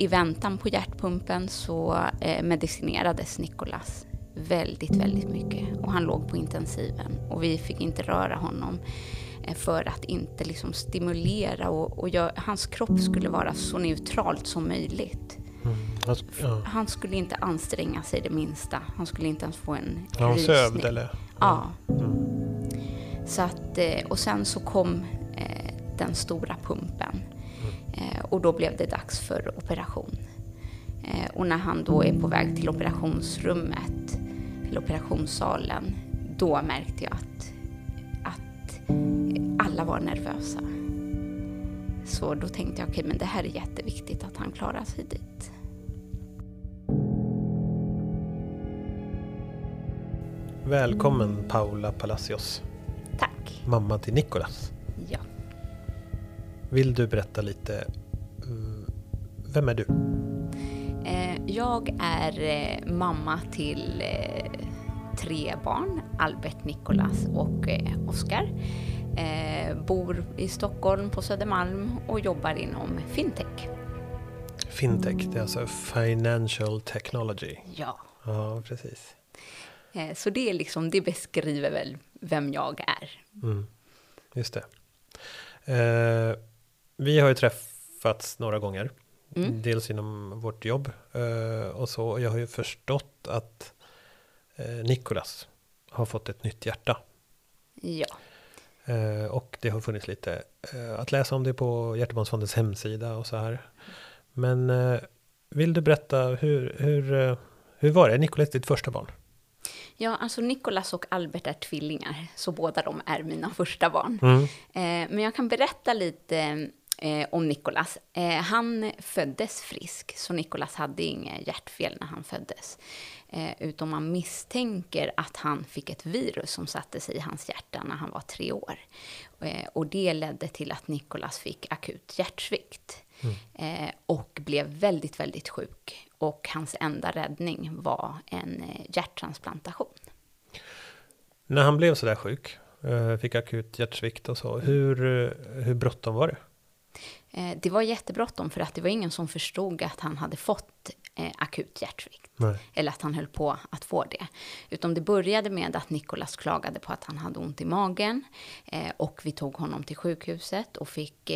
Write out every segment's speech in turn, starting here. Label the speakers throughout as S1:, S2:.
S1: i väntan på hjärtpumpen så eh, medicinerades Nikolas väldigt, väldigt mycket. Och han låg på intensiven och vi fick inte röra honom eh, för att inte liksom stimulera och, och jag, hans kropp skulle vara så neutralt som möjligt.
S2: Mm. Alltså, ja.
S1: Han skulle inte anstränga sig det minsta. Han skulle inte ens få en
S2: Var han
S1: rysning.
S2: sövd eller?
S1: Ja.
S2: Mm.
S1: Så att, eh, och sen så kom den stora pumpen. Eh, och då blev det dags för operation. Eh, och när han då är på väg till operationsrummet, till operationssalen, då märkte jag att, att alla var nervösa. Så då tänkte jag, okej men det här är jätteviktigt att han klarar sig dit.
S2: Välkommen Paula Palacios,
S1: Tack.
S2: mamma till Nikolas.
S1: Ja.
S2: Vill du berätta lite, eh, vem är du?
S1: Eh, Jag är eh, mamma till tre barn, Albert, Nikolas och Oskar. Bor i Stockholm på Södermalm och jobbar inom fintech.
S2: Fintech, det är alltså Financial Technology.
S1: Ja.
S2: Ja, precis.
S1: Så det är liksom, det beskriver väl vem jag är.
S2: Mm. Just det. Eh, vi har ju träffats några gånger.
S1: Mm.
S2: Dels inom vårt jobb eh, och så. Jag har ju förstått att eh, Nikolas har fått ett nytt hjärta.
S1: Ja.
S2: Eh, och det har funnits lite att läsa om det på Hjärtebarnsfondens hemsida och så här. Men vill du berätta hur, hur, hur var det? Nikolas ditt första barn?
S1: Ja, alltså Nikolas och Albert är tvillingar, så båda de är mina första barn.
S2: Mm.
S1: Eh, men jag kan berätta lite eh, om Nikolas. Eh, han föddes frisk, så Nikolas hade inget hjärtfel när han föddes. Eh, utan man misstänker att han fick ett virus som satte sig i hans hjärta när han var tre år. Eh, och det ledde till att Nikolas fick akut hjärtsvikt. Eh, och blev väldigt, väldigt sjuk. Och hans enda räddning var en eh, hjärttransplantation.
S2: När han blev sådär sjuk, fick akut hjärtsvikt och så. Hur, hur bråttom var det?
S1: Eh, Det var jättebråttom för att det var ingen som förstod att han hade fått eh, akut hjärtsvikt.
S2: Nej.
S1: Eller att han höll på att få det. Utan det började med att Nikolas klagade på att han hade ont i magen. Eh, och vi tog honom till sjukhuset och fick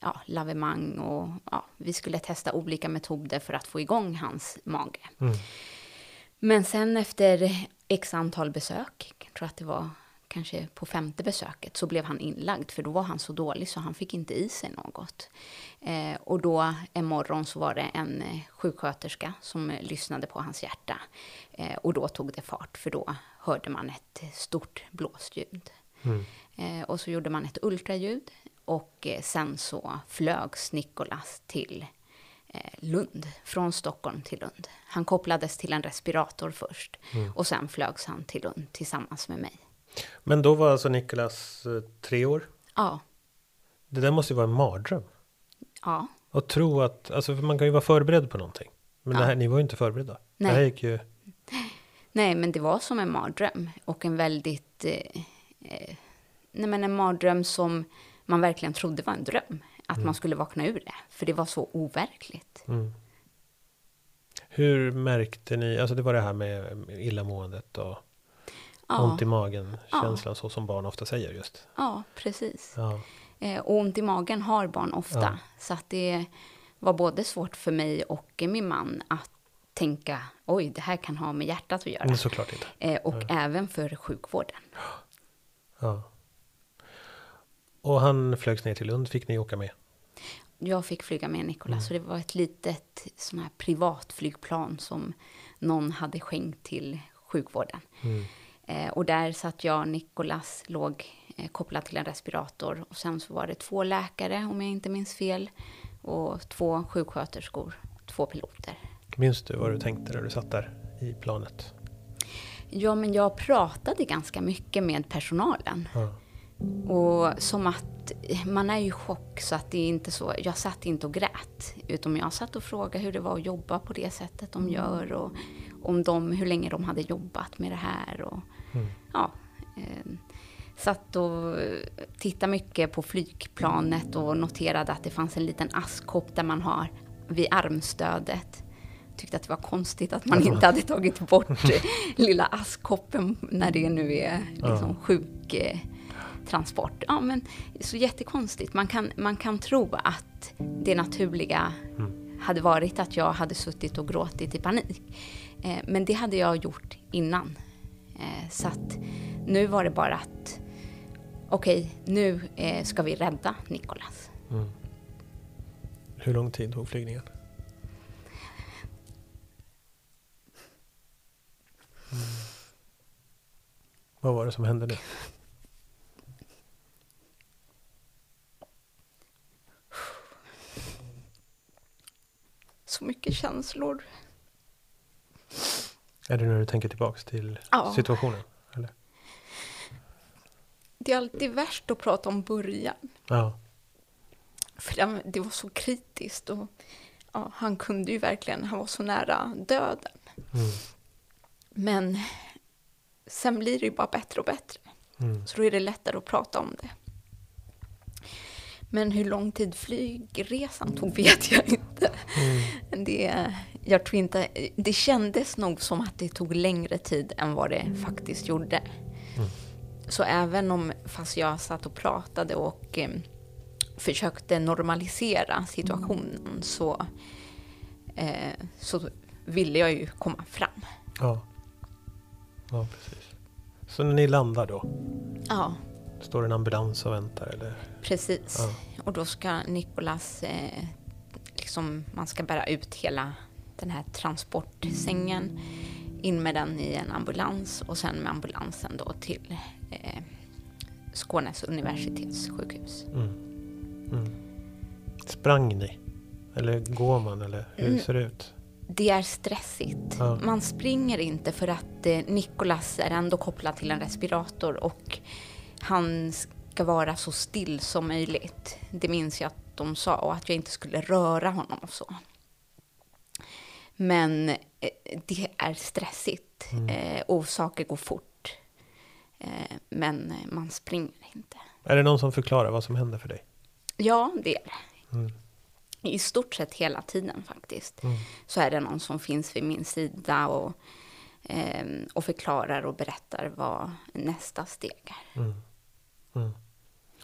S1: ja, lavemang och ja, vi skulle testa olika metoder för att få igång hans mage.
S2: Mm.
S1: Men sen efter x antal besök, jag tror att det var kanske på femte besöket, så blev han inlagd för då var han så dålig så han fick inte i sig något. Eh, och då en morgon så var det en eh, sjuksköterska som eh, lyssnade på hans hjärta. Eh, och då tog det fart för då hörde man ett stort blåsljud.
S2: Mm.
S1: Och så gjorde man ett ultraljud och sen så flögs Nikolas till Lund, från Stockholm till Lund. Han kopplades till en respirator först och sen flögs han till Lund tillsammans med mig.
S2: Men då var alltså Nikolas eh, tre år.
S1: Ja,
S2: Det där måste ju vara en mardröm.
S1: ja,
S2: Och tro att, alltså man kan ju vara förberedd på någonting. Men
S1: Ja.
S2: det här, ni var ju inte förberedda.
S1: Nej.
S2: Det här gick ju,
S1: Nej, men det var som en mardröm och en väldigt... Eh, eh, nej, men en mardröm som man verkligen trodde var en dröm. Att man skulle vakna ur det, för det var så overkligt.
S2: mm. Hur märkte ni, alltså det var det här med illamåendet och
S1: Ja,
S2: ont i magen,
S1: Ja.
S2: känslan så som barn ofta säger just.
S1: ja precis.
S2: Ja.
S1: Eh, och ont i magen har barn ofta.
S2: Ja.
S1: Så att det var både svårt för mig och min man att tänka, oj, det här kan ha med hjärtat att göra.
S2: Men såklart inte.
S1: Eh, och även för sjukvården.
S2: Ja. Och han flögs ner till Lund, fick ni åka med?
S1: Jag fick flyga med Nikola,
S2: Mm.
S1: så det var ett litet sån här privatflygplan som någon hade skänkt till sjukvården.
S2: Mm.
S1: Eh, och där satt jag och Nikolas, låg eh, kopplad till en respirator. Och sen så var det två läkare, om jag inte minns fel, och två sjuksköterskor, två piloter.
S2: Minns du vad du tänkte när du satt där i planet?
S1: Ja, men jag pratade ganska mycket med personalen.
S2: Ja.
S1: Och som att man är ju i chock så att det är inte så. Jag satt inte och grät. Utan jag satt och frågade hur det var att jobba på det sättet de gör. Och om de, hur länge de hade jobbat med det här. Och,
S2: Mm.
S1: ja, eh, satt och tittade mycket på flygplanet och noterade att det fanns en liten askkopp där man har vid armstödet. Tyckte att det var konstigt att man inte hade tagit bort lilla askkoppen när det nu är liksom sjuk eh. Ja, men så jättekonstigt. Man kan, man kan tro att det naturliga mm. hade varit att jag hade suttit och gråtit i panik. Eh, men det hade jag gjort innan. Eh, så att nu var det bara att okej, okay, nu eh, ska vi rädda Nikolas. Mm.
S2: Hur lång tid tog flygningen? Mm. Vad var det som hände nu?
S1: Så mycket känslor.
S2: Är det när du tänker tillbaks till ja. situationen? Eller?
S1: Det är alltid värst att prata om början. Ja. För det var så kritiskt och ja, han kunde ju verkligen, han var så nära döden. Mm. Men sen blir det ju bara bättre och bättre. Mm. Så då är det lättare att prata om det. Men hur lång tid flygresan tog vet jag inte. Mm. Det, jag tror inte, det kändes nog som att det tog längre tid än vad det faktiskt gjorde. Mm. Så även om, fast jag satt och pratade och eh, försökte normalisera situationen så, eh, så ville jag ju komma fram.
S2: Ja. ja, precis. Så när ni landar då?
S1: Ja.
S2: Står en ambulans och väntar eller?
S1: Precis. Ja. Och då ska Nikolas, eh, liksom, man ska bära ut hela den här transportsängen, in med den i en ambulans och sen med ambulansen då till eh, Skånes universitetssjukhus. Mm.
S2: Mm. Sprang ni? Eller går man eller hur mm. ser det ut?
S1: Det är stressigt. Ja. Man springer inte för att eh, Nikolas är ändå kopplad till en respirator och han ska vara så still som möjligt. Det minns jag att de sa och att jag inte skulle röra honom och så. Men eh, det är stressigt mm. eh, och saker går fort. Eh, men man springer inte.
S2: Är det någon som förklarar vad som händer för dig?
S1: Ja, det är det. Mm. I stort sett hela tiden faktiskt. Mm. Så är det någon som finns vid min sida och, eh, och förklarar och berättar vad nästa steg är. Mm.
S2: mm.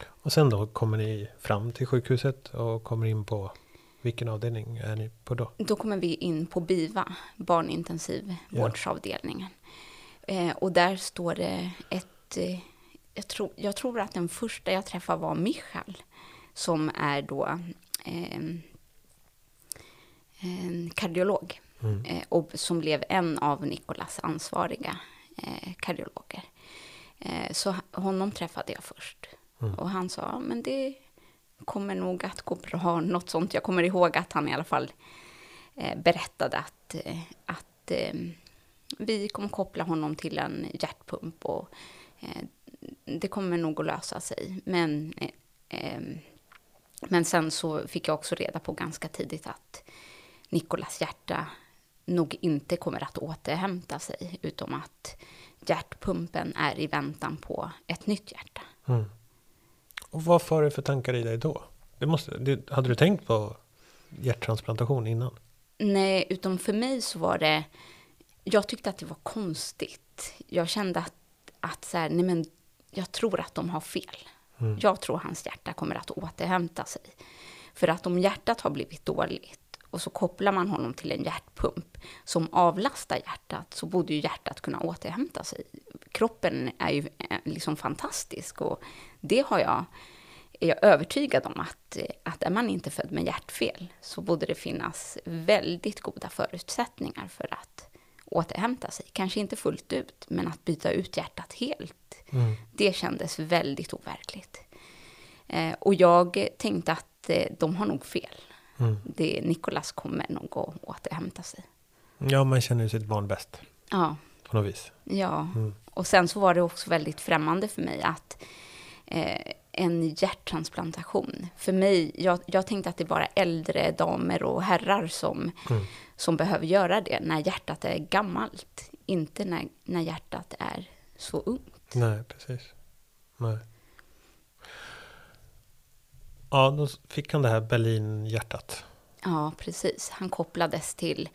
S2: Och sen då kommer ni fram till sjukhuset och kommer in på vilken avdelning är ni på då?
S1: Då kommer vi in på BIVA, barnintensivvårdsavdelningen. Ja. Eh, och där står det ett, eh, jag, tror, jag tror att den första jag träffade var Michal, som är då eh, kardiolog. Mm. Eh, och som blev en av Nikolas ansvariga eh, kardiologer. Eh, så honom träffade jag först. Mm. Och han sa, men det kommer nog att gå bra, något sånt. Jag kommer ihåg att han i alla fall eh, berättade att, eh, att eh, vi kommer koppla honom till en hjärtpump och eh, det kommer nog att lösa sig. Men, eh, eh, men sen så fick jag också reda på ganska tidigt att Nikolas hjärta nog inte kommer att återhämta sig, utom att hjärtpumpen är i väntan på ett nytt hjärta. Mm.
S2: Och vad för det för tankar i dig då? Det måste, det, hade du tänkt på hjärttransplantation innan?
S1: Nej, utom för mig så var det... Jag tyckte att det var konstigt. Jag kände att, att så här, nej men, jag tror att de har fel. Mm. Jag tror hans hjärta kommer att återhämta sig. För att om hjärtat har blivit dåligt och så kopplar man honom till en hjärtpump som avlastar hjärtat så borde ju hjärtat kunna återhämta sig. Kroppen är ju eh, liksom fantastisk och det har jag, är jag övertygad om att, att är man inte född med hjärtfel så borde det finnas väldigt goda förutsättningar för att återhämta sig. Kanske inte fullt ut, men att byta ut hjärtat helt. Mm. Det kändes väldigt overkligt. Eh, och jag tänkte att eh, de har nog fel. Mm. Det, Nikolas kommer nog att återhämta sig.
S2: Ja, man känner ju sitt barn bäst.
S1: Ja.
S2: På något vis.
S1: Ja, mm. och sen så var det också väldigt främmande för mig att eh, en hjärttransplantation. För mig, jag, jag tänkte att det är bara äldre damer och herrar som, mm. som behöver göra det när hjärtat är gammalt. Inte när, när hjärtat är så ungt.
S2: Nej, precis. Nej. Ja, då fick han det här Berlin-hjärtat.
S1: Ja, precis. Han kopplades till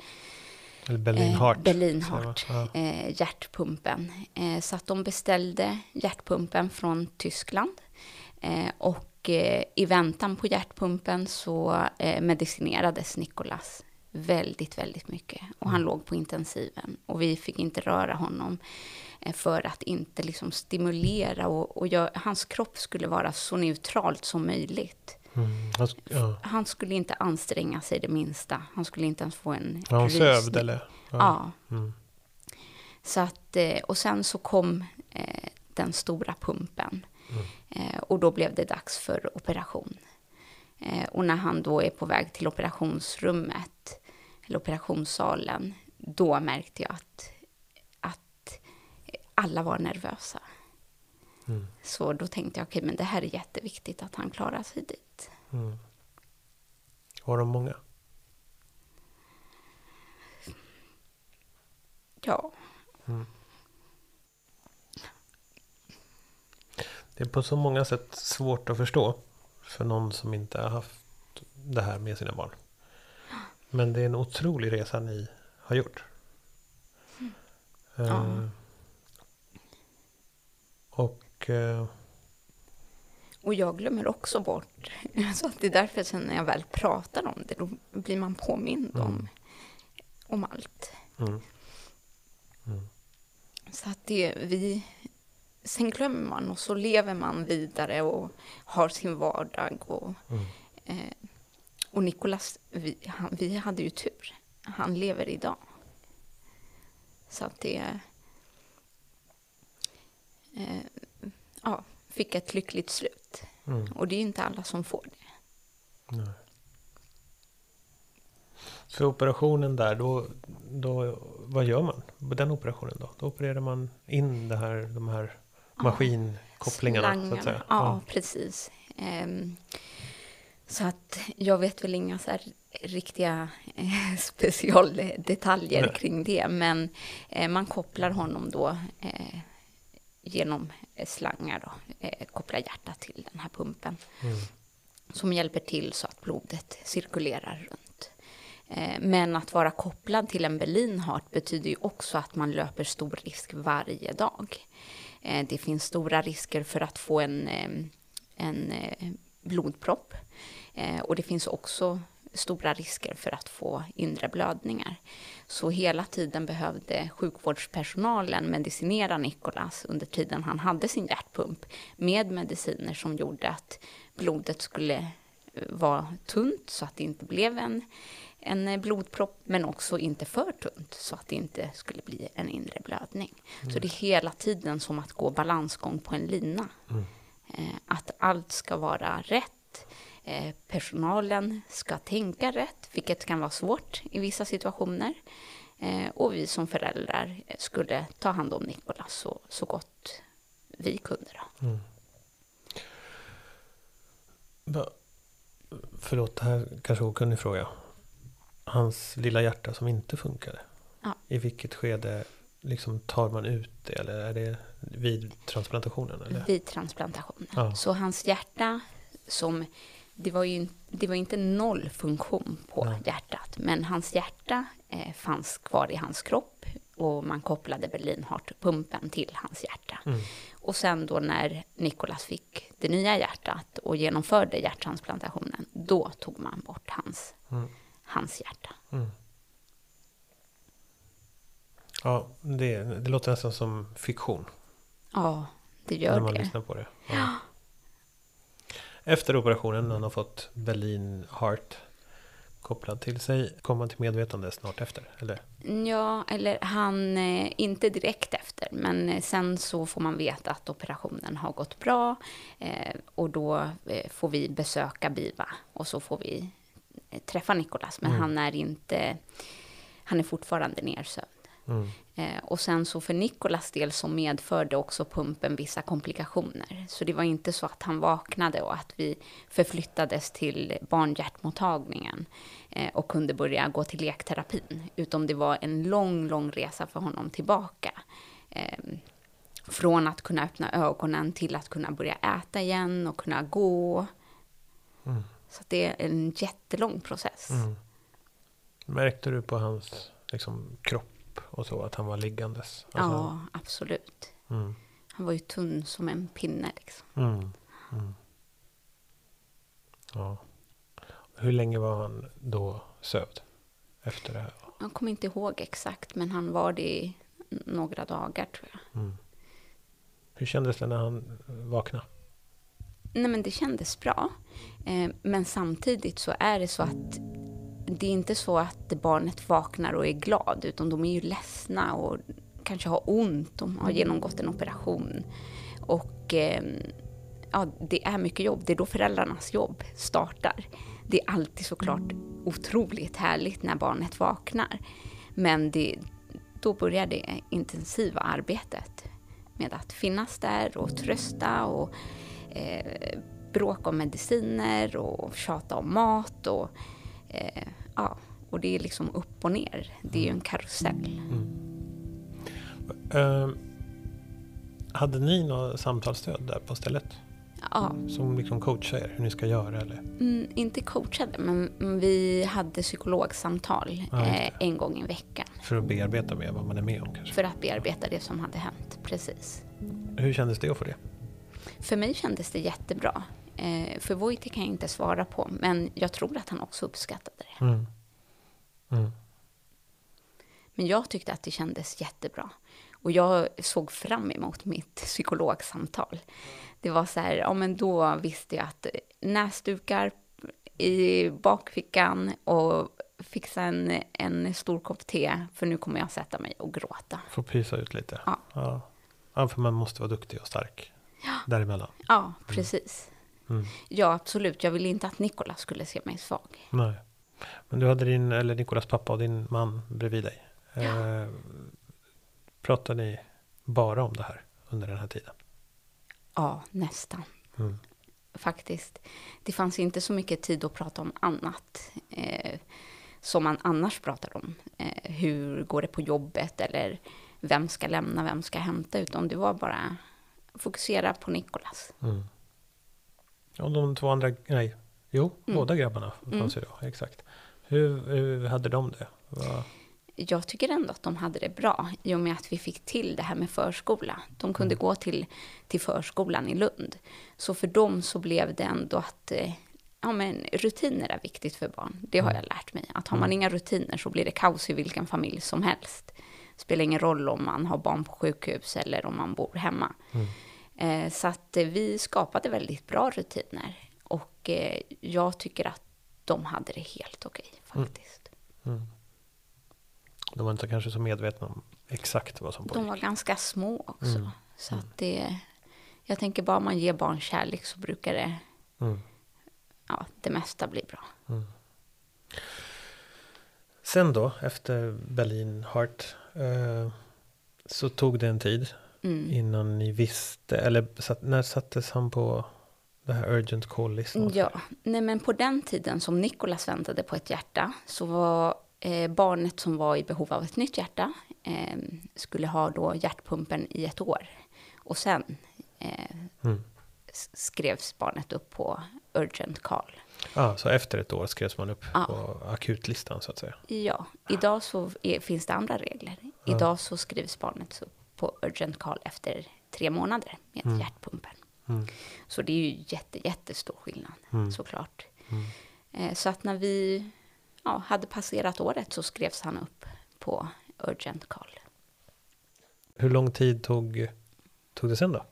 S2: Eller Berlin Heart.
S1: Eh, Berlin. Heart,
S2: Ja.
S1: eh, hjärtpumpen. Eh, så att de beställde hjärtpumpen från Tyskland. Eh, och eh, i väntan på hjärtpumpen så eh, medicinerades Nicolas väldigt, väldigt mycket. Och han låg på intensiven. Och vi fick inte röra honom eh, för att inte liksom stimulera. Och, och gö- hans kropp skulle vara så neutralt som möjligt.
S2: Mm. Han sk- Ja.
S1: Han skulle inte anstränga sig det minsta. Han skulle inte ens få en
S2: Var hon
S1: rysning.
S2: sövd eller?
S1: Ja.
S2: Mm.
S1: Så att, eh, och sen så kom eh, den stora pumpen.
S2: Mm.
S1: Eh, och då blev det dags för operation. Eh, och när han då är på väg till operationsrummet, eller operationssalen, då märkte jag att alla var nervösa.
S2: Mm.
S1: Så då tänkte jag, okej, men det här är jätteviktigt att han klarar sig dit.
S2: Mm. Var de många?
S1: Ja,
S2: Det är på så många sätt svårt att förstå. För någon som inte har haft det här med sina barn. Men det är en otrolig resa ni har gjort. Eh,
S1: Ja.
S2: Och eh,
S1: och jag glömmer också bort. Så att det är därför sen när jag väl pratar om det, då blir man påmind om,
S2: Mm.
S1: om allt.
S2: mm,
S1: Så att det, vi, sen glömmer man och så lever man vidare och har sin vardag. Och,
S2: Mm.
S1: eh, och Nikolas, vi, han, vi hade ju tur. Han lever idag. Så att det... Eh, ja, fick ett lyckligt slut.
S2: mm,
S1: Och det är ju inte alla som får det.
S2: nej. För operationen där, då, då, vad gör man den operationen då? Då opererar man in det här, de här maskinkopplingarna så att säga.
S1: Ja, precis. Ehm, så att jag vet väl inga så här riktiga eh, specialdetaljer
S2: Nej.
S1: kring det. Men eh, man kopplar honom då eh, genom eh, slangar då, eh, kopplar hjärtat till den här pumpen.
S2: Mm.
S1: Som hjälper till så att blodet cirkulerar runt. Eh, Men att vara kopplad till en Berlin Heart betyder ju också att man löper stor risk varje dag. Eh, Det finns stora risker för att få en, eh, en eh, blodpropp. Och det finns också stora risker för att få inre blödningar. Så hela tiden behövde sjukvårdspersonalen medicinera Nikolas under tiden han hade sin hjärtpump med mediciner som gjorde att blodet skulle eh, vara tunt så att det inte blev en, en eh, blodpropp men också inte för tunt så att det inte skulle bli en inre blödning. Så det är hela tiden som att gå balansgång på en lina. Eh, att allt ska vara rätt. Eh, personalen ska tänka rätt, vilket kan vara svårt i vissa situationer. Eh, och vi som föräldrar skulle ta hand om Nikolas så, så gott vi kunde. Då.
S2: Mm. Förlåt, det här kanske är okunnig fråga. Hans lilla hjärta som inte funkade.
S1: Ja.
S2: I vilket skede liksom tar man ut det? Eller är det vid transplantationen? Eller?
S1: vid transplantationen.
S2: Ja.
S1: Så hans hjärta, som, det, var ju, det var inte noll funktion på
S2: Nej.
S1: hjärtat, men hans hjärta eh, fanns kvar i hans kropp och man kopplade Berlin Heart-pumpen till hans hjärta.
S2: Mm.
S1: Och sen då när Nikolas fick det nya hjärtat och genomförde hjärttransplantationen, då tog man bort hans,
S2: Mm.
S1: hans hjärta.
S2: Mm. Ja, det, det låter nästan som fiktion.
S1: Ja, det
S2: när
S1: gör
S2: man
S1: det.
S2: lyssnar på det. Ja. Efter operationen, han har fått Berlin Heart kopplad till sig, kom han till medvetande snart efter? Eller?
S1: Ja, eller han, eh, inte direkt efter, men eh, sen så får man veta att operationen har gått bra eh, och då får vi besöka BIVA och så får vi träffa Nikolas, men
S2: Mm.
S1: han är inte, han är fortfarande nersövd.
S2: Mm.
S1: Eh, och sen så för Nikolas del så medförde också pumpen vissa komplikationer. Så det var inte så att han vaknade och att vi förflyttades till barnhjärtmottagningen eh, och kunde börja gå till lekterapin. Utan det var en lång, lång resa för honom tillbaka. Eh, från att kunna öppna ögonen till att kunna börja äta igen och kunna gå.
S2: Mm.
S1: Så det är en jättelång process.
S2: Mm. Märkte du på hans liksom, kropp och så att han var liggandes? Alltså,
S1: Ja, absolut.
S2: Mm,
S1: Han var ju tunn som en pinne liksom.
S2: mm, mm. Ja. Hur länge var han då sövd efter det här?
S1: Jag kommer inte ihåg exakt, men han var det i några dagar tror jag.
S2: Mm. Hur kändes det när han vaknade?
S1: Nej, men det kändes bra. Eh, men samtidigt så är det så att det är inte så att barnet vaknar och är glad, utan de är ju ledsna och kanske har ont. De har genomgått en operation. Och eh, ja, det är mycket jobb. Det är då föräldrarnas jobb startar. Det är alltid såklart otroligt härligt när barnet vaknar. Men det, då börjar det intensiva arbetet med att finnas där och trösta och eh, bråka om mediciner och tjata om mat. Och, eh, ja, och det är liksom upp och ner. Det är ju en karusell.
S2: Ehm, hade ni något samtalsstöd där på stället?
S1: Ja,
S2: Som liksom coachar er hur ni ska göra? Eller?
S1: mm, inte coachade, men vi hade psykologsamtal
S2: Ja,
S1: eh, en gång i veckan
S2: För att bearbeta med vad man är med om kanske?
S1: för att bearbeta det som hade hänt. Precis.
S2: Hur kändes det att få det?
S1: För mig kändes det jättebra. Eh, för Vojti kan jag inte svara på, men jag tror att han också uppskattade det.
S2: Mm. Mm.
S1: Men jag tyckte att det kändes jättebra. Och jag såg fram emot mitt psykologsamtal. Det var så här, ja men då visste jag att näsdukar i bakfickan och fixa en, en stor kopp te, för nu kommer jag sätta mig och gråta.
S2: Få pysa ut lite?
S1: Ja.
S2: ja. Ja, för man måste vara duktig och stark däremellan.
S1: Ja, precis.
S2: Mm.
S1: Ja, absolut. Jag ville inte att Nikola skulle se mig svag.
S2: Nej. Men du hade din, eller Nikolas pappa och din man bredvid dig. Eh, pratade ni bara om det här under den här tiden?
S1: Ja, nästan.
S2: Mm.
S1: faktiskt. Det fanns inte så mycket tid att prata om annat eh, som man annars pratar om. Eh, hur går det på jobbet eller vem ska lämna, vem ska hämta, utan det var bara fokusera på Nikolas.
S2: Mm. Och de två andra, nej, jo,
S1: Mm.
S2: båda grabbarna fanns ju då, exakt. Hur, hur hade de det? Vad-
S1: Jag tycker ändå att de hade det bra i och med att vi fick till det här med förskola. De kunde gå till, till förskolan i Lund. Så för dem så blev det ändå att eh, ja, men rutiner är viktigt för barn. Det har jag lärt mig. Att har man inga rutiner så blir det kaos i vilken familj som helst. Spelar ingen roll om man har barn på sjukhus eller om man bor hemma. Eh, så att eh, vi skapade väldigt bra rutiner. Och eh, jag tycker att de hade det helt okej faktiskt.
S2: Mm. De var inte kanske så medvetna om exakt vad som
S1: De
S2: pågick.
S1: var ganska små också.
S2: Mm.
S1: Så att det, jag tänker bara man ger barn kärlek så brukar det,
S2: Mm.
S1: ja, det mesta bli bra.
S2: Sen då, efter Berlin Heart, eh, så tog det en tid
S1: Mm.
S2: innan ni visste, eller satt, när sattes han på det här urgent call-listan?
S1: Ja, nej men på den tiden som Nikolas väntade på ett hjärta så var eh, barnet som var i behov av ett nytt hjärta eh, skulle ha då hjärtpumpen i ett år. Och sen eh,
S2: Mm.
S1: skrevs barnet upp på urgent call.
S2: Ja, så efter ett år skrevs man upp
S1: Ja.
S2: på akutlistan så att säga.
S1: Ja, idag så är, finns det andra regler. Idag så skrivs barnet upp på urgent call efter tre månader med hjärtpumpen.
S2: Mm.
S1: Så det är ju jätte, jättestor skillnad
S2: Mm.
S1: såklart. Eh, Så att när vi ja, hade passerat året så skrevs han upp på urgent call.
S2: Hur lång tid tog, tog det sen då?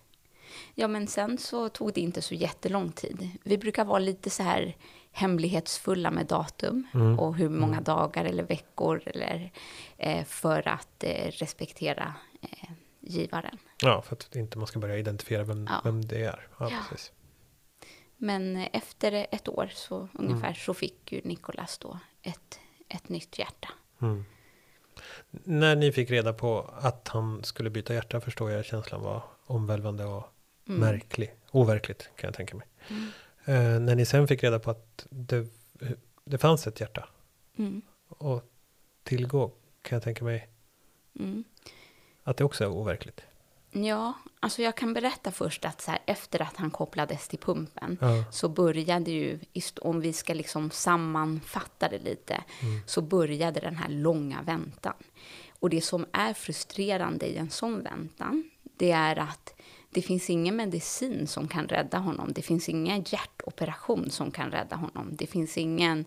S1: Ja, men sen så tog det inte så jättelång tid. Vi brukar vara lite så här hemlighetsfulla med datum
S2: Mm.
S1: och hur många dagar eller veckor eller eh, för att eh, respektera eh, givaren.
S2: Ja, för att inte man ska börja identifiera vem,
S1: Ja.
S2: vem det är. Ja,
S1: Ja.
S2: precis.
S1: Men efter ett år så ungefär
S2: Mm.
S1: så fick ju Nikolas då ett, ett nytt hjärta.
S2: Mm. När ni fick reda på att han skulle byta hjärta förstår jag känslan var omvälvande och
S1: Mm.
S2: märklig. Overkligt kan jag tänka mig. Eh, när ni sen fick reda på att det, det fanns ett hjärta
S1: Mm.
S2: att tillgå kan jag tänka mig
S1: Mm.
S2: Att det också är overkligt.
S1: Ja, alltså jag kan berätta först att så här, efter att han kopplades till pumpen
S2: Ja.
S1: så började ju, om vi ska liksom sammanfatta det lite, så började den här långa väntan. Och det som är frustrerande i en sån väntan, det är att det finns ingen medicin som kan rädda honom. Det finns ingen hjärtoperation som kan rädda honom. Det finns ingen,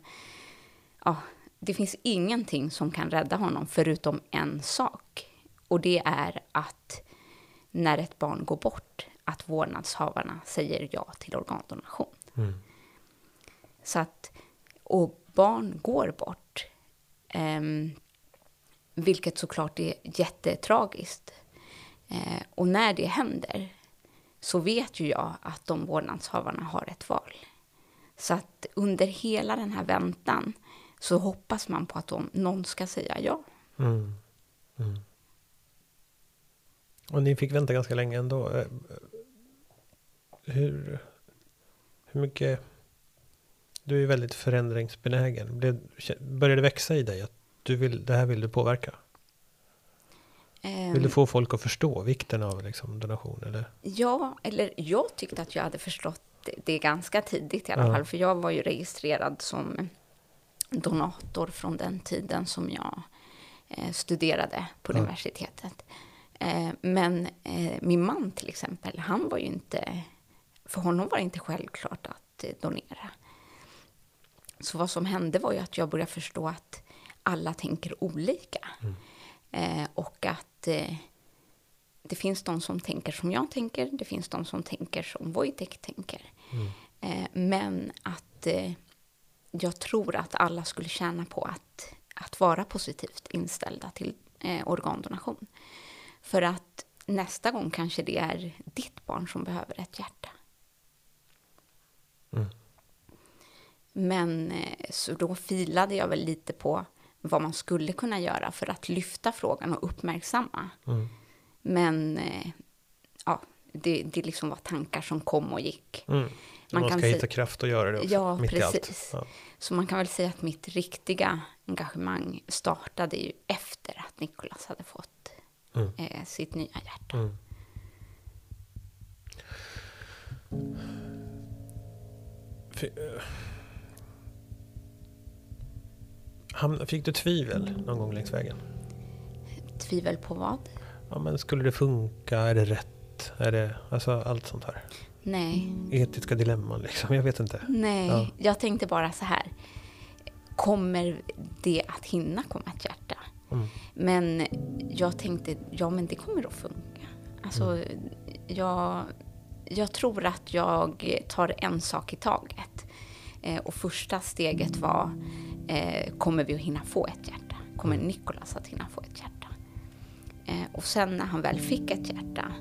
S1: ja, det finns ingenting som kan rädda honom förutom en sak. Och det är att när ett barn går bort, att vårdnadshavarna säger ja till organdonation.
S2: Mm.
S1: Så att, och barn går bort. Ehm, vilket såklart är jättetragiskt. Eh, och när det händer så vet ju jag att de vårdnadshavarna har ett val. Så att under hela den här väntan så hoppas man på att de, någon ska säga ja.
S2: Mm. Mm. Och ni fick vänta ganska länge ändå. Eh, Hur, hur mycket... Du är ju väldigt förändringsbenägen. Blev, började det växa i dig att du vill, det här vill du påverka?
S1: Ehm,
S2: Vill du få folk att förstå vikten av liksom, donation? Eller?
S1: Ja, eller jag tyckte att jag hade förstått det, det ganska tidigt i alla
S2: Ja.
S1: fall. För jag var ju registrerad som donator från den tiden som jag eh, studerade på
S2: Ja.
S1: universitetet. Eh, men eh, min man till exempel, han var ju inte... För honom var det inte självklart att eh, donera. Så vad som hände var ju att jag började förstå att alla tänker olika. Eh, och att det finns de som tänker som jag tänker, det finns de som tänker som Wojtek tänker. Eh, men att jag tror att alla skulle tjäna på att, att vara positivt inställda till organdonation. För att nästa gång kanske det är ditt barn som behöver ett hjärta.
S2: Mm.
S1: Men eh, så då filade jag väl lite på vad man skulle kunna göra för att lyfta frågan och uppmärksamma.
S2: Mm.
S1: Men eh, ja, det, det liksom var tankar som kom och gick.
S2: Mm.
S1: Man
S2: Man,
S1: kan
S2: ska hitta kraft att göra det också,
S1: Ja,
S2: mitt i allt.
S1: precis.
S2: Ja.
S1: Så man kan väl säga att mitt riktiga engagemang startade ju efter att Nicolas hade fått
S2: Mm.
S1: eh, sitt nya hjärta.
S2: Mm. Eh, Fick du tvivel någon gång längs vägen?
S1: Tvivel på vad?
S2: Ja, men skulle det funka? Är det rätt? Är det, alltså allt sånt här.
S1: Nej,
S2: Etiska dilemman liksom, jag vet inte.
S1: nej.
S2: Ja.
S1: Jag tänkte bara så här. Kommer det att hinna komma ett hjärta?
S2: Mm.
S1: Men jag tänkte, ja men det kommer att funka. Alltså, jag, jag tror att jag tar en sak i taget. Eh, och första steget var, eh, kommer vi att hinna få ett hjärta? Kommer Nikolas att hinna få ett hjärta? Eh, och sen när han väl fick ett hjärta,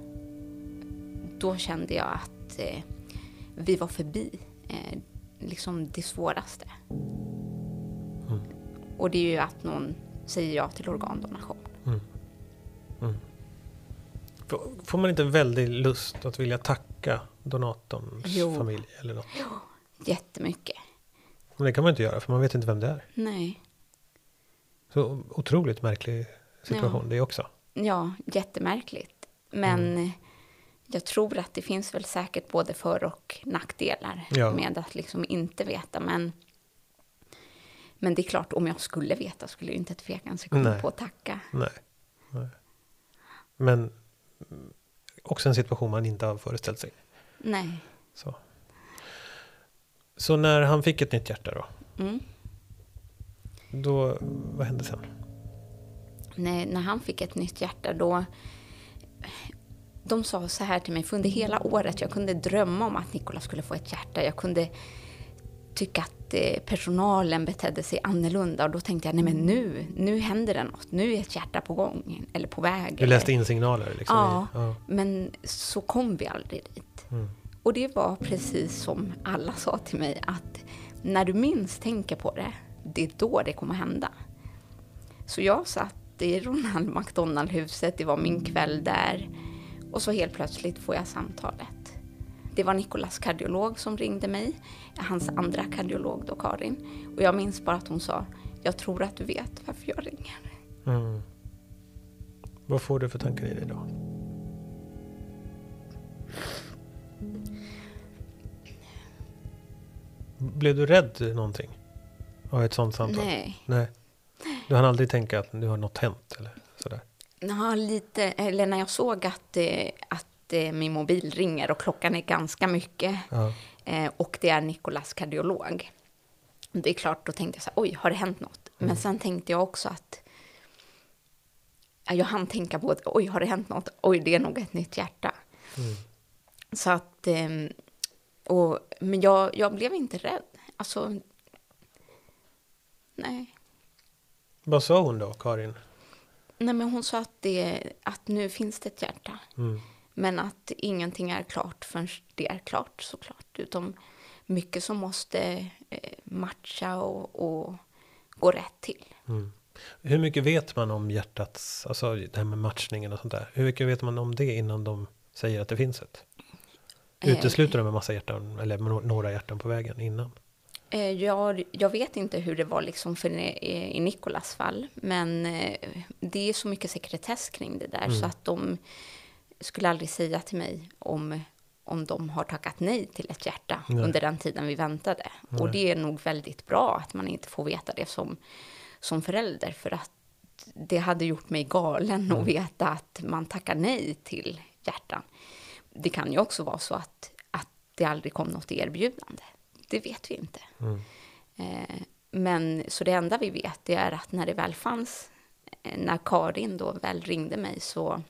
S1: då kände jag att eh, vi var förbi eh, liksom det svåraste. Och det är ju att någon säger ja till organdonation.
S2: Får- Får man inte väldigt lust att vilja tacka donatorns
S1: Jo.
S2: familj eller något?
S1: Jättemycket.
S2: Men det kan man inte göra för man vet inte vem det är.
S1: Nej.
S2: Så otroligt märklig situation
S1: Ja.
S2: det också.
S1: Ja, jättemärkligt. Men jag tror att det finns väl säkert både för och nackdelar
S2: Ja.
S1: med att liksom inte veta. Men, men det är klart, om jag skulle veta skulle jag inte tveka en sekund
S2: Nej.
S1: på att tacka.
S2: Nej. Nej. Men mm, också en situation man inte har föreställt sig.
S1: Nej.
S2: Så. Så när han fick ett nytt hjärta då?
S1: Mm.
S2: Då, vad hände sen?
S1: när, när han fick ett nytt hjärta då... De sa så här till mig, för under hela året, jag kunde drömma om att Nikola skulle få ett hjärta. Jag kunde tycka att eh, personalen betedde sig annorlunda och då tänkte jag, nej men nu, nu händer det något. Nu är ett hjärta på gång, eller på väg.
S2: Du läste in signaler liksom?
S1: Ja,
S2: ja.
S1: men så kom vi aldrig dit.
S2: Mm.
S1: Och det var precis som alla sa till mig, att när du minst tänker på det, det är då det kommer hända. Så jag satt i Ronald McDonald-huset, det var min kväll där. Och så helt plötsligt får jag samtalet. Det var Nikolas kardiolog som ringde mig, hans andra kardiolog då, Karin. Och jag minns bara att hon sa, jag tror att du vet varför jag ringer.
S2: Mm. Vad får du för tankar i dig då? Blev du rädd någonting? Av ett sånt samtal?
S1: Nej.
S2: Nej. Du hann aldrig tänka att nu har något hänt eller sådär?
S1: Ja, lite, eller när jag såg att, eh, att eh, min mobil ringer och klockan är ganska mycket
S2: Ja.
S1: eh, och det är Nikolas kardiolog. Det är klart, då tänkte jag så här, oj, har det hänt något? Men sen tänkte jag också att ja, jag hann tänka på att oj, har det hänt något? Oj, det är nog ett nytt hjärta.
S2: Mm.
S1: Så att, ehm, och, men jag, jag blev inte rädd. Alltså, nej.
S2: Vad sa hon då, Karin?
S1: Nej, men hon sa att, det, att nu finns det ett hjärta.
S2: Mm.
S1: Men att ingenting är klart förrän det är klart såklart. Utom mycket som måste eh, matcha och, och gå rätt till.
S2: Mm. Hur mycket vet man om hjärtats, alltså det här med matchningen och sånt där? Hur mycket vet man om det innan de säger att det finns ett?
S1: Eh.
S2: Utesluter de en massa hjärtan, eller nå- några hjärtan på vägen innan?
S1: Eh, jag, jag vet inte hur det var liksom för i, Nikolas fall, men det är så mycket sekretess kring det där så att de skulle aldrig säga till mig om, om de har tackat nej till ett hjärta
S2: Nej.
S1: under den tiden vi väntade. Och det är nog väldigt bra att man inte får veta det som, som förälder, för att det hade gjort mig galen att veta att man tackar nej till hjärtan. Det kan ju också vara så att, att det aldrig kom något erbjudande. Det vet vi inte.
S2: Mm.
S1: Eh, men så det enda vi vet det är att när det väl fanns, eh, när Karin då väl ringde mig så,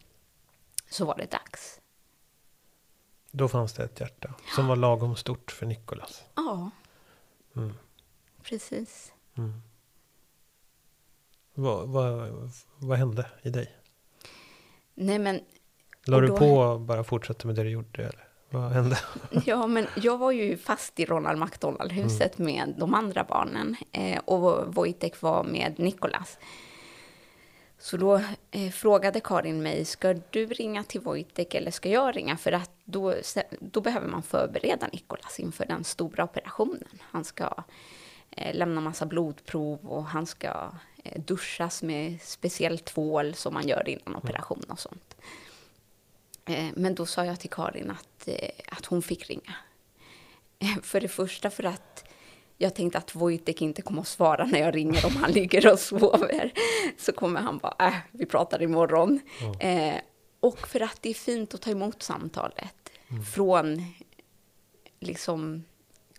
S1: så var det dags.
S2: Då fanns det ett hjärta som var lagom stort för Nikolas.
S1: Ja,
S2: Mm.
S1: precis.
S2: Mm. Vad, vad, vad hände i dig?
S1: Nej men,
S2: La
S1: Och
S2: du
S1: då-
S2: på och bara fortsatte med det du gjorde? Eller? Vad hände?
S1: ja, men jag var ju fast i Ronald McDonald-huset med de andra barnen eh, och Wojtek var med Nikolas. Så då eh, frågade Karin mig, ska du ringa till Wojtek eller ska jag ringa? För att då, då behöver man förbereda Nikolas inför den stora operationen. Han ska eh, lämna massa blodprov och han ska eh, duschas med speciell tvål som man gör innan operation och sånt. Eh, Men då sa jag till Karin att, eh, att hon fick ringa. För det första för att jag tänkte att Wojtek inte kommer att svara när jag ringer om han ligger och sover. Så kommer han bara, äh, vi pratar imorgon. Eh, och för att det är fint att ta emot samtalet från liksom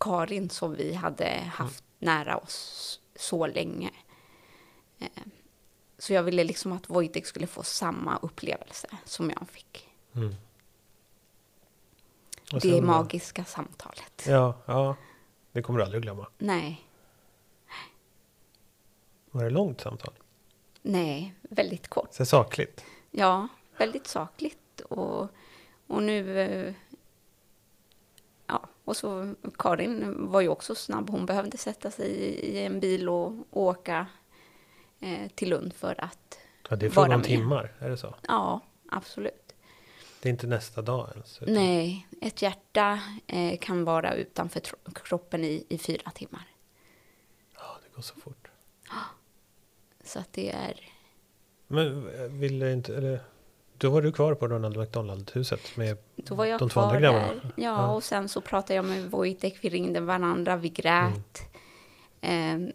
S1: Karin som vi hade haft nära oss så länge. Eh, så jag ville liksom att Wojtek skulle få samma upplevelse som jag fick.
S2: Mm.
S1: Det magiska samtalet.
S2: Ja, ja, det kommer du aldrig glömma.
S1: Nej,
S2: Var det långt samtal?
S1: nej, väldigt kort.
S2: Så sakligt?
S1: Ja, väldigt sakligt. Och, och nu... eh, Ja, och så Karin var ju också snabb. Hon behövde sätta sig i, en bil och, åka eh, till Lund för att...
S2: Ja, det är
S1: Vara
S2: fråga om timmar, är det så?
S1: Ja, absolut.
S2: Det är inte nästa dag ens? utan-
S1: Nej, ett hjärta eh, kan vara utanför kroppen i, i fyra timmar.
S2: Ja, det går så fort.
S1: Så att det är...
S2: Men eh, ville inte, eller, då var du kvar på Ronald McDonald-huset med
S1: Då var jag
S2: de två
S1: kvar
S2: andra grabbarna?
S1: där. Ja,
S2: Ja.
S1: och sen så pratade jag med Wojtek, vi ringde varandra, vi grät.
S2: Mm.
S1: Eh,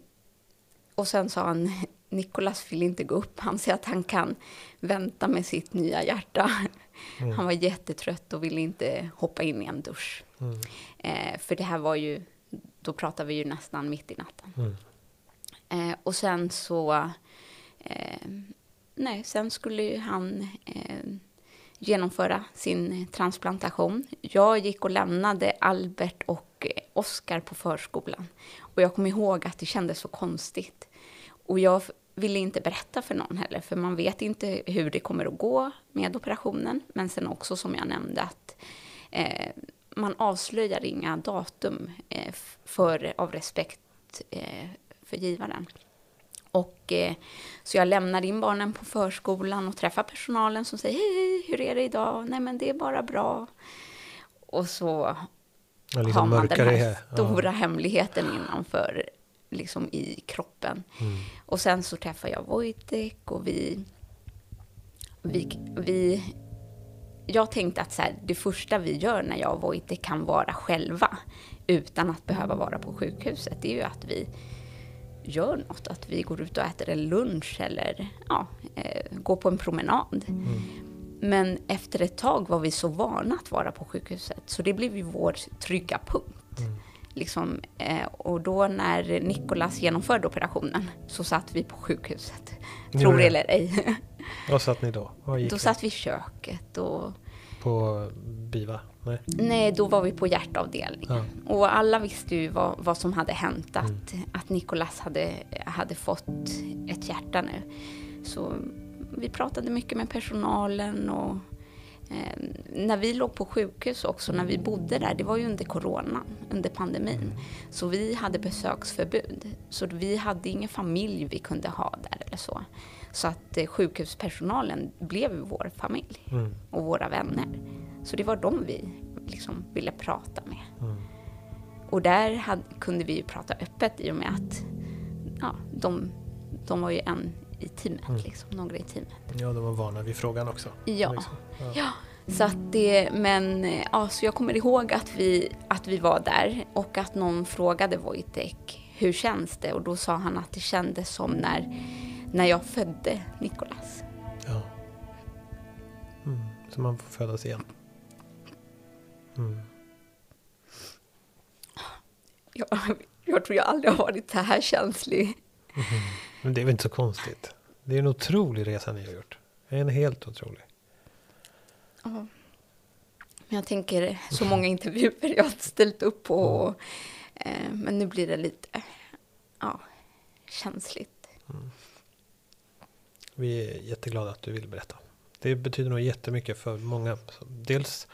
S1: och sen sa han, Nikolas vill inte gå upp, han säger att han kan vänta med sitt nya hjärta.
S2: Mm.
S1: Han var jättetrött och ville inte hoppa in i en dusch.
S2: Mm.
S1: Eh, för det här var ju, då pratade vi ju nästan mitt i natten.
S2: Mm.
S1: Eh, och sen så, eh, nej, sen skulle ju han eh, genomföra sin transplantation. Jag gick och lämnade Albert och eh, Oskar på förskolan. Och jag kommer ihåg att det kändes så konstigt. Och jag ville inte berätta för någon heller, för man vet inte hur det kommer att gå med operationen. Men sen också som jag nämnde att eh, man avslöjar inga datum eh, för, av respekt eh, för givaren. Och, eh, så jag lämnar in barnen på förskolan och träffar personalen som säger hej, hur är det idag? Nej men det är bara bra. Och så
S2: Ja,
S1: har
S2: liksom
S1: man den här
S2: ja.
S1: stora hemligheten innanför, liksom i kroppen.
S2: Mm.
S1: Och sen så träffar jag Wojtek och vi, vi, vi jag tänkte att så här, det första vi gör när jag har Vojte kan vara själva utan att behöva vara på sjukhuset. Det är ju att vi gör något, att vi går ut och äter en lunch eller ja, eh, går på en promenad. Men efter ett tag var vi så vana att vara på sjukhuset så det blev ju vår trygga punkt. Liksom, eh, och då när Nikolas genomförde operationen så satt vi på sjukhuset. Tror det eller ej.
S2: Vad satt ni då? Gick
S1: Då
S2: ni?
S1: satt vi i köket och
S2: På BIVA? Nej?
S1: nej, då var vi på hjärtavdelningen.
S2: Ja.
S1: Och alla visste ju vad, vad som hade hänt, att, att Nikolas hade, hade fått ett hjärta nu. Så vi pratade mycket med personalen och eh, när vi låg på sjukhus också, när vi bodde där, det var ju under coronan, under pandemin. Så vi hade besöksförbud. Så vi hade ingen familj vi kunde ha där eller så. Så att eh, sjukhuspersonalen blev vår familj
S2: Mm.
S1: och våra vänner. Så det var dem vi liksom ville prata med.
S2: Mm.
S1: Och där hade, kunde vi ju prata öppet i och med att ja, de, de var ju en i teamet,
S2: Mm.
S1: liksom, några i teamet.
S2: Ja, de var vana vid frågan också.
S1: Ja.
S2: Liksom. Ja.
S1: Ja, så att det, men eh, ja, så jag kommer ihåg att vi, att vi var där och att någon frågade Wojtek hur känns det? Och då sa han att det kändes som när, när jag födde Nikolas.
S2: Ja. Mm. Så man får födas igen. Mm.
S1: Jag, jag tror jag aldrig har varit så här känslig.
S2: Men det är väl inte så konstigt. Det är en otrolig resa ni har gjort. En helt otrolig.
S1: Ja. Men jag tänker så många intervjuer jag har ställt upp på. Och, eh, men nu blir det lite ja, känsligt.
S2: Vi är jätteglada att du vill berätta. Det betyder nog jättemycket för många. Dels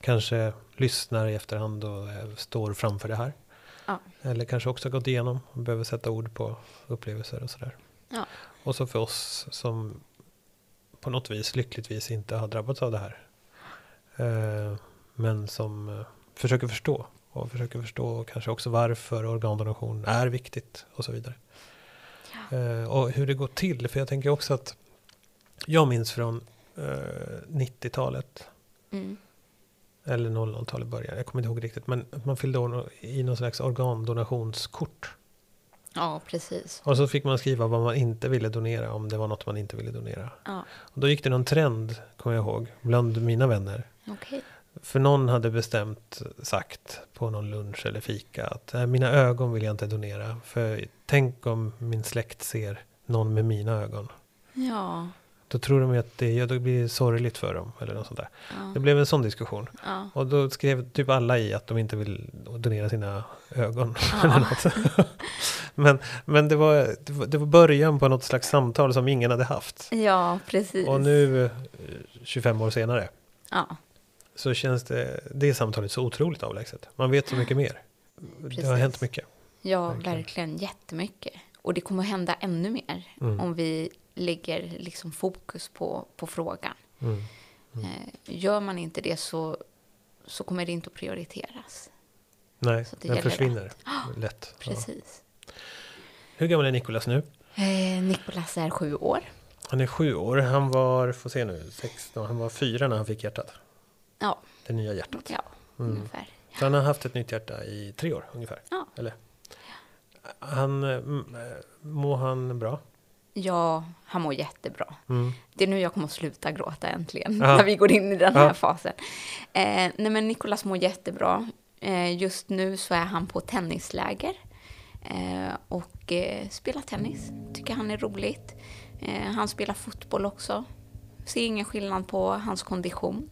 S2: kanske lyssnar i efterhand och eh, står framför det här.
S1: Ja.
S2: Eller kanske också gått igenom och behöver sätta ord på upplevelser och sådär.
S1: Ja.
S2: Och så för oss som på något vis lyckligtvis inte har drabbats av det här. Eh, men som eh, försöker förstå. Och försöker förstå kanske också varför organdonation är viktigt och så vidare. Eh, och hur det går till. För jag tänker också att jag minns från eh, 90-talet
S1: Mm.
S2: Eller 00-talet början. Jag kommer inte ihåg riktigt. Men man fyllde i någon slags organdonationskort.
S1: ja, precis.
S2: Och så fick man skriva vad man inte ville donera om det var något man inte ville donera.
S1: Ja,
S2: Och då gick det någon trend, kommer jag ihåg, bland mina vänner.
S1: okej.
S2: För någon hade bestämt sagt på någon lunch eller fika att "Nej, mina ögon vill jag inte donera. För tänk om min släkt ser någon med mina ögon.
S1: Ja,
S2: Då tror de ju att det, ja, då blir det sorgligt för dem. Eller något sånt där. Det
S1: ja,
S2: blev en sån diskussion.
S1: ja.
S2: Och då skrev typ alla i att de inte vill donera sina ögon. eller något. men men det, var, det var det början på något slags samtal som ingen hade haft.
S1: ja precis.
S2: Och nu, eh, 25 år senare,
S1: Ja,
S2: så känns det, det samtalet så otroligt avlägset. Man vet så mycket mer. Det har
S1: Precis.
S2: hänt mycket.
S1: ja
S2: Verkligen.
S1: verkligen. jättemycket. Och det kommer hända ännu mer
S2: Mm.
S1: om vi lägger liksom fokus på, på frågan.
S2: Mm.
S1: Eh, gör man inte det så, så kommer det inte att prioriteras.
S2: Nej,
S1: Så det
S2: den försvinner lätt. Ja.
S1: Precis.
S2: Hur gammal är Nikolas nu?
S1: Eh, Nikolas är sju år.
S2: Han är sju år. Han var, får se nu, 16, han var fyra när han fick hjärtat.
S1: Ja,
S2: Det nya hjärtat.
S1: ja
S2: Mm.
S1: ungefär.
S2: Så han har haft ett nytt hjärta i tre år ungefär.
S1: Ja.
S2: Eller? Han, eh, eh, mår han bra?
S1: Ja, han mår jättebra.
S2: Mm.
S1: Det är nu jag kommer att sluta gråta äntligen,
S2: Ja.
S1: när vi går in i den här
S2: Ja.
S1: fasen. Eh, nej men Nikolas mår jättebra. Eh, just nu så är han på tennisläger eh, och eh, spelar tennis. Tycker han är roligt. Eh, han spelar fotboll också. Ser ingen skillnad på hans kondition.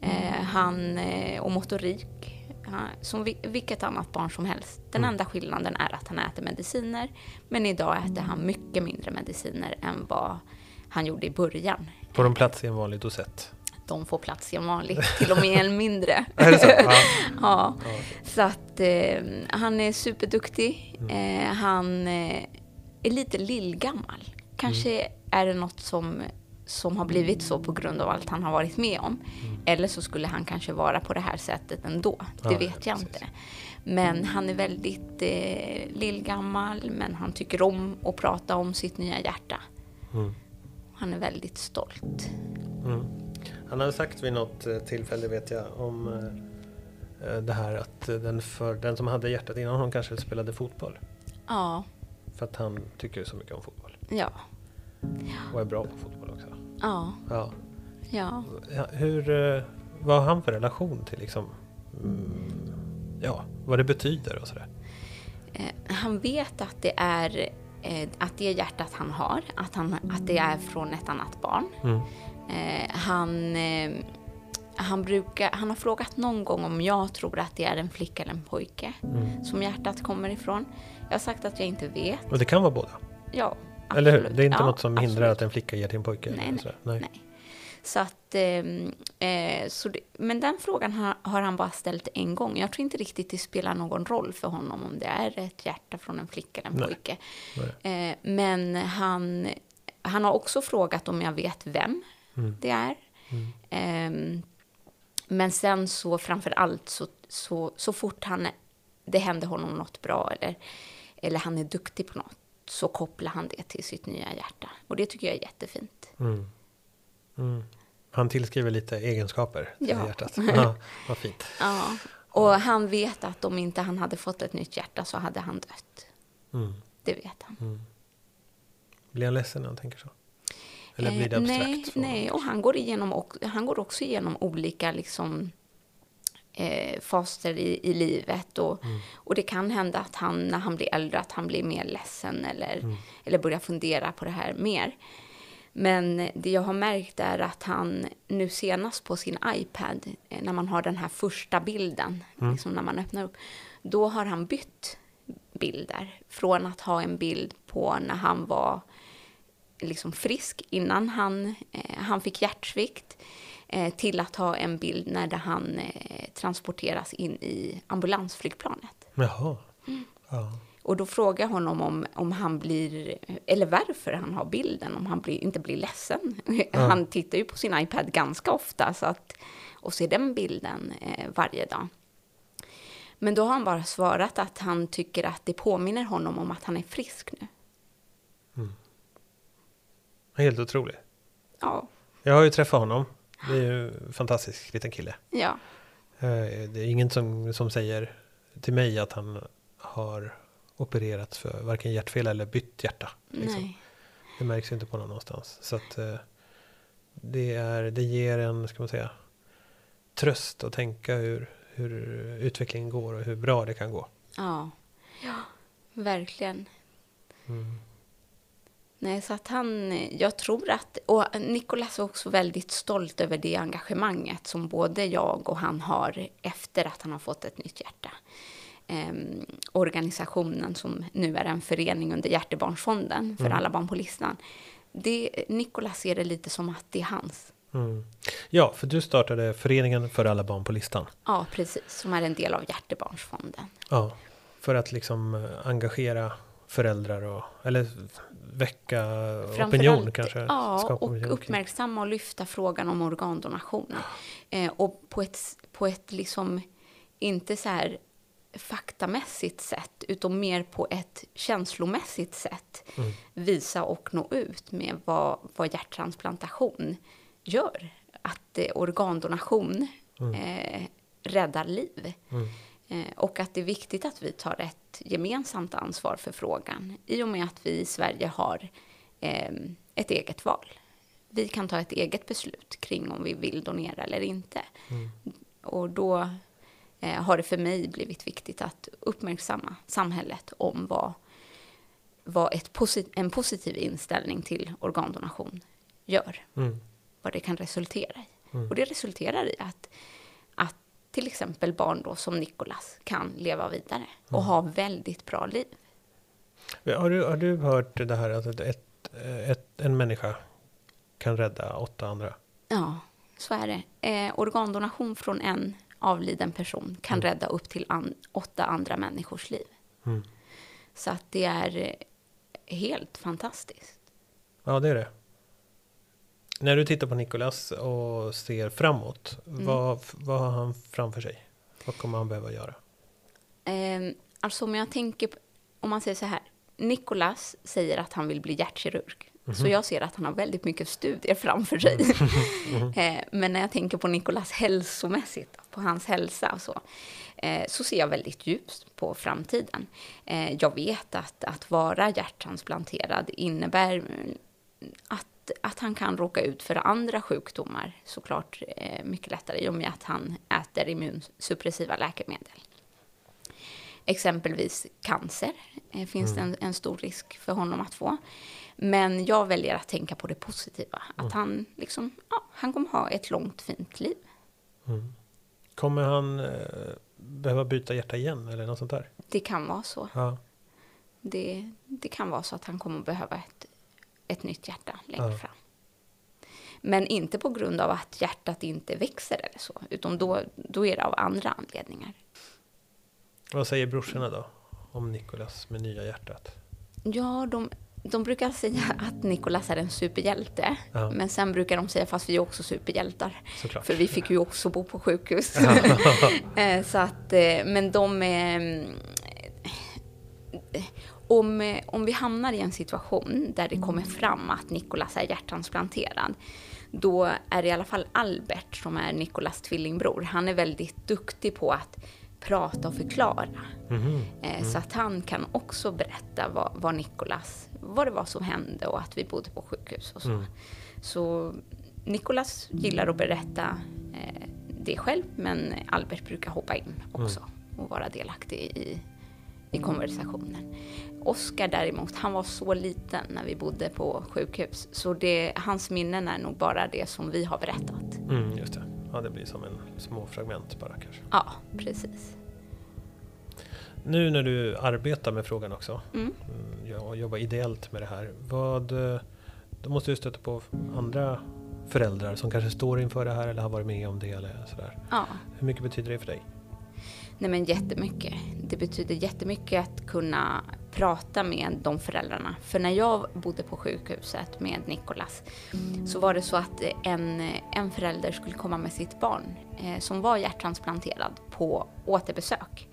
S1: Eh, han, eh, och motorik. Som vi, vilket annat barn som helst. Den
S2: Mm.
S1: enda skillnaden är att han äter mediciner. Men idag äter han mycket mindre mediciner än vad han gjorde i början.
S2: Får de plats i en vanlig dosett?
S1: De får plats som vanligt, till och med en mindre.
S2: Är det så? Ja.
S1: Ja, så att eh, han är superduktig. Eh, han eh, är lite lillgammal. Kanske är det något som, som har blivit så på grund av allt han har varit med om. Eller så skulle han kanske vara på det här sättet ändå. Det
S2: Ja,
S1: vet jag
S2: precis.
S1: inte. Men han är väldigt eh, lillgammal, men han tycker om att prata om sitt nya hjärta.
S2: Mm.
S1: Han är väldigt stolt.
S2: Mm. Han hade sagt vid något eh, tillfälle vet jag om eh, det här att den, för, den som hade hjärtat innan honom kanske spelade fotboll.
S1: Ja.
S2: För att han tycker så mycket om fotboll.
S1: Ja.
S2: Och är bra på fotboll också.
S1: Ja.
S2: Ja.
S1: Ja.
S2: Hur, eh, vad har han för relation till liksom, mm, ja, vad det betyder och sådär?
S1: Eh, han vet att det är eh, att det hjärtat han har, att, han, att det är från ett annat barn.
S2: Mm.
S1: Han, han, brukar, han har frågat någon gång om jag tror att det är en flicka eller en pojke
S2: Mm.
S1: som hjärtat kommer ifrån. Jag har sagt att jag inte vet.
S2: Och det kan vara båda?
S1: Ja,
S2: Eller hur?
S1: absolut.
S2: Det är inte
S1: Ja,
S2: något som hindrar
S1: absolut.
S2: att en flicka ger till en pojke?
S1: Nej, nej,
S2: nej.
S1: nej. Så att, ehm, eh, så det, men den frågan har, har han bara ställt en gång. Jag tror inte riktigt det spelar någon roll för honom om det är ett hjärta från en flicka eller en
S2: Nej.
S1: pojke. Eh, men han, han har också frågat om jag vet vem
S2: Mm.
S1: det är.
S2: Mm.
S1: Ehm, men sen så framför allt så, så, så fort han, det händer honom något bra eller, eller han är duktig på något så kopplar han det till sitt nya hjärta. Och det tycker jag är jättefint.
S2: Mm. Mm. Han tillskriver lite egenskaper till
S1: Ja.
S2: hjärtat. Ja, vad fint.
S1: Ja. Och han vet att om inte han hade fått ett nytt hjärta så hade han dött.
S2: Mm.
S1: Det vet han.
S2: Mm. Blir han ledsen när han tänker så? Eller blir det
S1: Eh,
S2: abstrakt?
S1: nej,
S2: så?
S1: nej, och han går, igenom, han går också igenom olika liksom, eh, faser i, i livet. Och,
S2: Mm.
S1: och det kan hända att han, när han blir äldre, att han blir mer ledsen eller,
S2: Mm.
S1: eller börjar fundera på det här mer. Men det jag har märkt är att han nu senast på sin iPad, eh, när man har den här första bilden,
S2: Mm.
S1: liksom när man öppnar upp, då har han bytt bilder. Från att ha en bild på när han var liksom frisk innan han, eh, han fick hjärtsvikt till att ha en bild när han eh, transporteras in i ambulansflygplanet.
S2: Jaha.
S1: Mm.
S2: Ja.
S1: Och då frågar honom om, om han blir, eller varför han har bilden, om han blir, inte blir ledsen. Han tittar ju på sin iPad ganska ofta så att, och ser den bilden eh, varje dag. Men då har han bara svarat att han tycker att det påminner honom om att han är frisk nu.
S2: Helt otroligt.
S1: Ja,
S2: Jag har ju träffat honom. Det är ju en fantastisk liten kille.
S1: ja,
S2: Eh, Det är ingen som, som säger till mig att han har opererats för varken hjärtfel eller bytt hjärta. Liksom.
S1: nej.
S2: Det märks ju inte på någon någonstans. Så att eh, det, är, det ger en, ska man säga, tröst att tänka hur, hur utvecklingen går och hur bra det kan gå.
S1: Ja, ja verkligen.
S2: Mm.
S1: Nej, så att han, jag tror att, och Nicolas är också väldigt stolt över det engagemanget som både jag och han har efter att han har fått ett nytt hjärta. Ehm, organisationen som nu är en förening under Hjärtebarnsfonden för
S2: Mm.
S1: alla barn på listan. Det, Nicolas ser det lite som att det är hans.
S2: Mm. Ja, för du startade Föreningen för alla barn på listan.
S1: Ja, precis. Som är en del av Hjärtebarnsfonden.
S2: Ja, för att liksom eh, engagera föräldrar och, eller väcka opinion kanske.
S1: Ja, och
S2: opinion
S1: uppmärksamma och lyfta frågan om organdonation. Eh, och på ett, på ett liksom, inte så här faktamässigt sätt, utan mer på ett känslomässigt sätt
S2: Mm.
S1: visa och nå ut med vad, vad hjärttransplantation gör. Att eh, organdonation
S2: Mm.
S1: eh, räddar liv.
S2: Mm.
S1: Eh, och att det är viktigt att vi tar ett gemensamt ansvar för frågan i och med att vi i Sverige har eh, ett eget val. Vi kan ta ett eget beslut kring om vi vill donera eller inte.
S2: Mm.
S1: Och då eh, har det för mig blivit viktigt att uppmärksamma samhället om vad, vad ett posit- en positiv inställning till organdonation gör.
S2: Mm.
S1: Vad det kan resultera i.
S2: Mm.
S1: Och det resulterar i att till exempel barn då som Nikolas kan leva vidare och ha väldigt bra liv.
S2: Har, du, har du hört det här att ett, ett, en människa kan rädda åtta andra?
S1: Ja, så är det. Eh, organdonation från en avliden person kan
S2: Mm.
S1: rädda upp till an, åtta andra människors liv.
S2: Mm.
S1: Så att det är helt fantastiskt.
S2: Ja, det är det. När du tittar på Nikolas och ser framåt,
S1: Mm.
S2: vad, vad har han framför sig? Vad kommer han behöva göra?
S1: Eh, alltså om jag tänker, på- om man säger så här. Nikolas säger att han vill bli hjärtkirurg. Så jag ser att han har väldigt mycket studier framför sig. Eh, Men när jag tänker på Nikolas hälsomässigt, på hans hälsa och så, eh, så ser jag väldigt djupt på framtiden. Eh, Jag vet att, att vara hjärttransplanterad innebär mm, att, att han kan råka ut för andra sjukdomar, såklart eh, mycket lättare i och med att han äter immunsuppressiva läkemedel. Exempelvis cancer eh, finns det en, en stor risk för honom att få. Men jag väljer att tänka på det positiva. Att han, liksom, ja, han kommer ha ett långt fint liv.
S2: Kommer han eh, behöva byta hjärta igen eller något sånt där?
S1: Det kan vara så.
S2: Ja.
S1: Det, det kan vara så att han kommer behöva ett, ett nytt hjärta längre
S2: Ja.
S1: fram. Men inte på grund av att hjärtat inte växer eller så, utan då, då är det av andra anledningar.
S2: Vad säger brorsorna då? Om Nikolas med nya hjärtat?
S1: Ja, de, de brukar säga att Nikolas är en superhjälte.
S2: Ja.
S1: Men sen brukar de säga, fast vi är också superhjältar.
S2: Såklart.
S1: För vi fick ju också bo på sjukhus. Eh, så att, eh, men de... eh, Om, eh, om vi hamnar i en situation där det kommer fram att Nikolas är hjärttransplanterad, då är det i alla fall Albert som är Nikolas tvillingbror. Han är väldigt duktig på att prata och förklara.
S2: Mhm.
S1: Eh, Så att han kan också berätta vad, vad Nikolas, vad det var som hände och att vi bodde på sjukhus och så.
S2: Mm.
S1: Så Nikolas gillar att berätta eh, det själv, men Albert brukar hoppa in också och vara delaktig i, i konversationen. Oskar däremot, han var så liten när vi bodde på sjukhus, så det, hans minnen är nog bara det som vi har berättat.
S2: Mm, just det. Ja, det blir som en små fragment bara kanske.
S1: Ja, precis.
S2: Nu när du arbetar med frågan också,
S1: Mm.
S2: mm, ja, och jobbar ideellt med det här. Vad, eh, då måste du stöta på andra föräldrar som kanske står inför det här eller har varit med om det eller sådär.
S1: Ja.
S2: Hur mycket betyder det för dig?
S1: Nej men jättemycket. Det betyder jättemycket att kunna prata med de föräldrarna. För när jag bodde på sjukhuset med Nikolas så var det så att en, en förälder skulle komma med sitt barn eh, som var hjärttransplanterad på återbesök.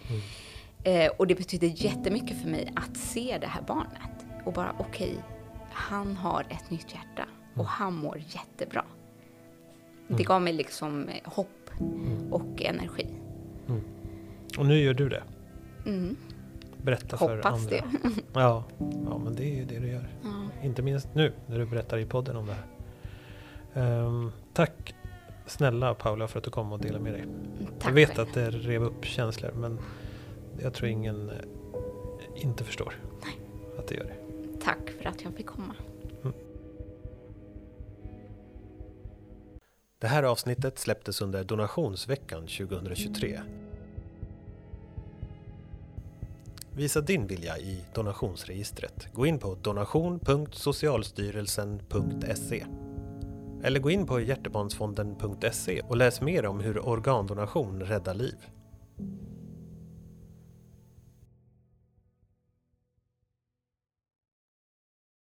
S1: Eh, och det betydde jättemycket för mig att se det här barnet och bara okej, han har ett nytt hjärta och han mår jättebra. Det gav mig liksom hopp och energi.
S2: Och nu gör du det.
S1: Mm.
S2: Berätta för
S1: Hoppas
S2: andra.
S1: det.
S2: Ja, ja, men det är ju det du gör.
S1: Ja.
S2: Inte minst nu när du berättar i podden om det här. Ehm, tack snälla Paula för att du kom och delade med dig.
S1: Tack
S2: jag vet att det rev upp känslor men jag tror ingen eh, inte förstår att det gör det.
S1: Tack för att jag fick komma.
S2: Det här avsnittet släpptes under donationsveckan 2023. Visa din vilja i donationsregistret. Gå in på donation.socialstyrelsen.se eller gå in på hjärtebarnsfonden.se och läs mer om hur organdonation räddar liv.